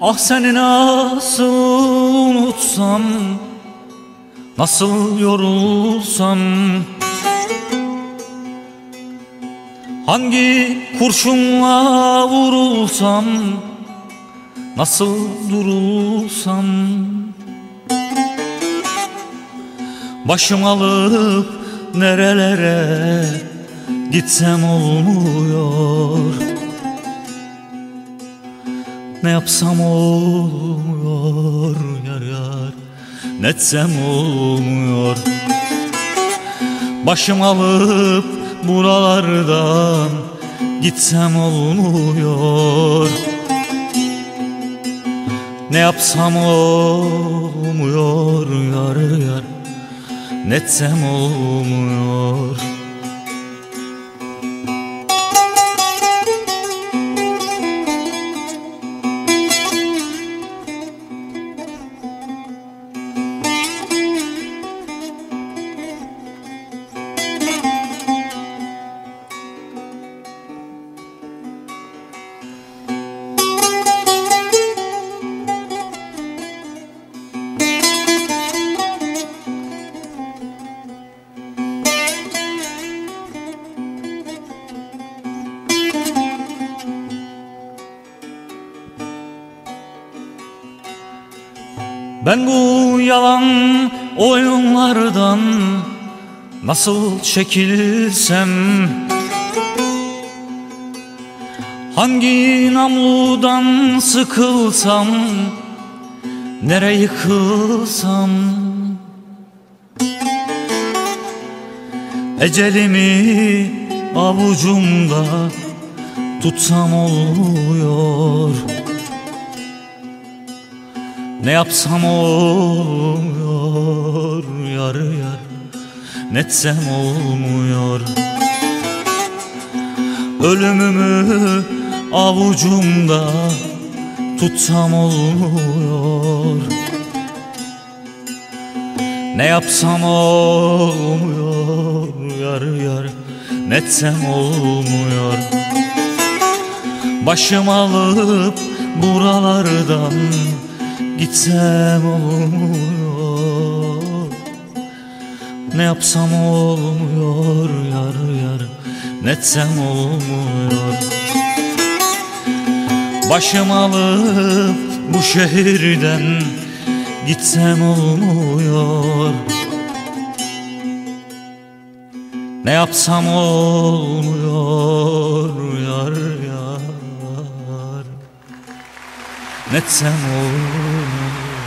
Ah seni nasıl unutsam Nasıl yorulsam. Hangi kurşunla vurulsam Nasıl durulsam. Başım alıp nerelere Gitsem olmuyor Ne yapsam olmuyor yar yar Ne etsem olmuyor. Başım alıp buralardan Gitsem olmuyor. Ne yapsam olmuyor yar yar Ne etsem olmuyor Ben bu yalan oyunlardan nasıl çekilsem Hangi namludan sıkılsam Nere yıkılsam? Ecelimi avucumda tutsam oluyor ne yapsam olmuyor yar yar Ne etsem olmuyor. Ölümümü avucumda tutsam olmuyor. Ne yapsam olmuyor yar yar Ne etsem olmuyor. Başım alıp buralardan Gitsem olmuyor. Ne yapsam olmuyor yar yar Ne etsem olmuyor. Başım alıp bu şehirden Gitsem olmuyor. Ne yapsam olmuyor yar etmetsem olur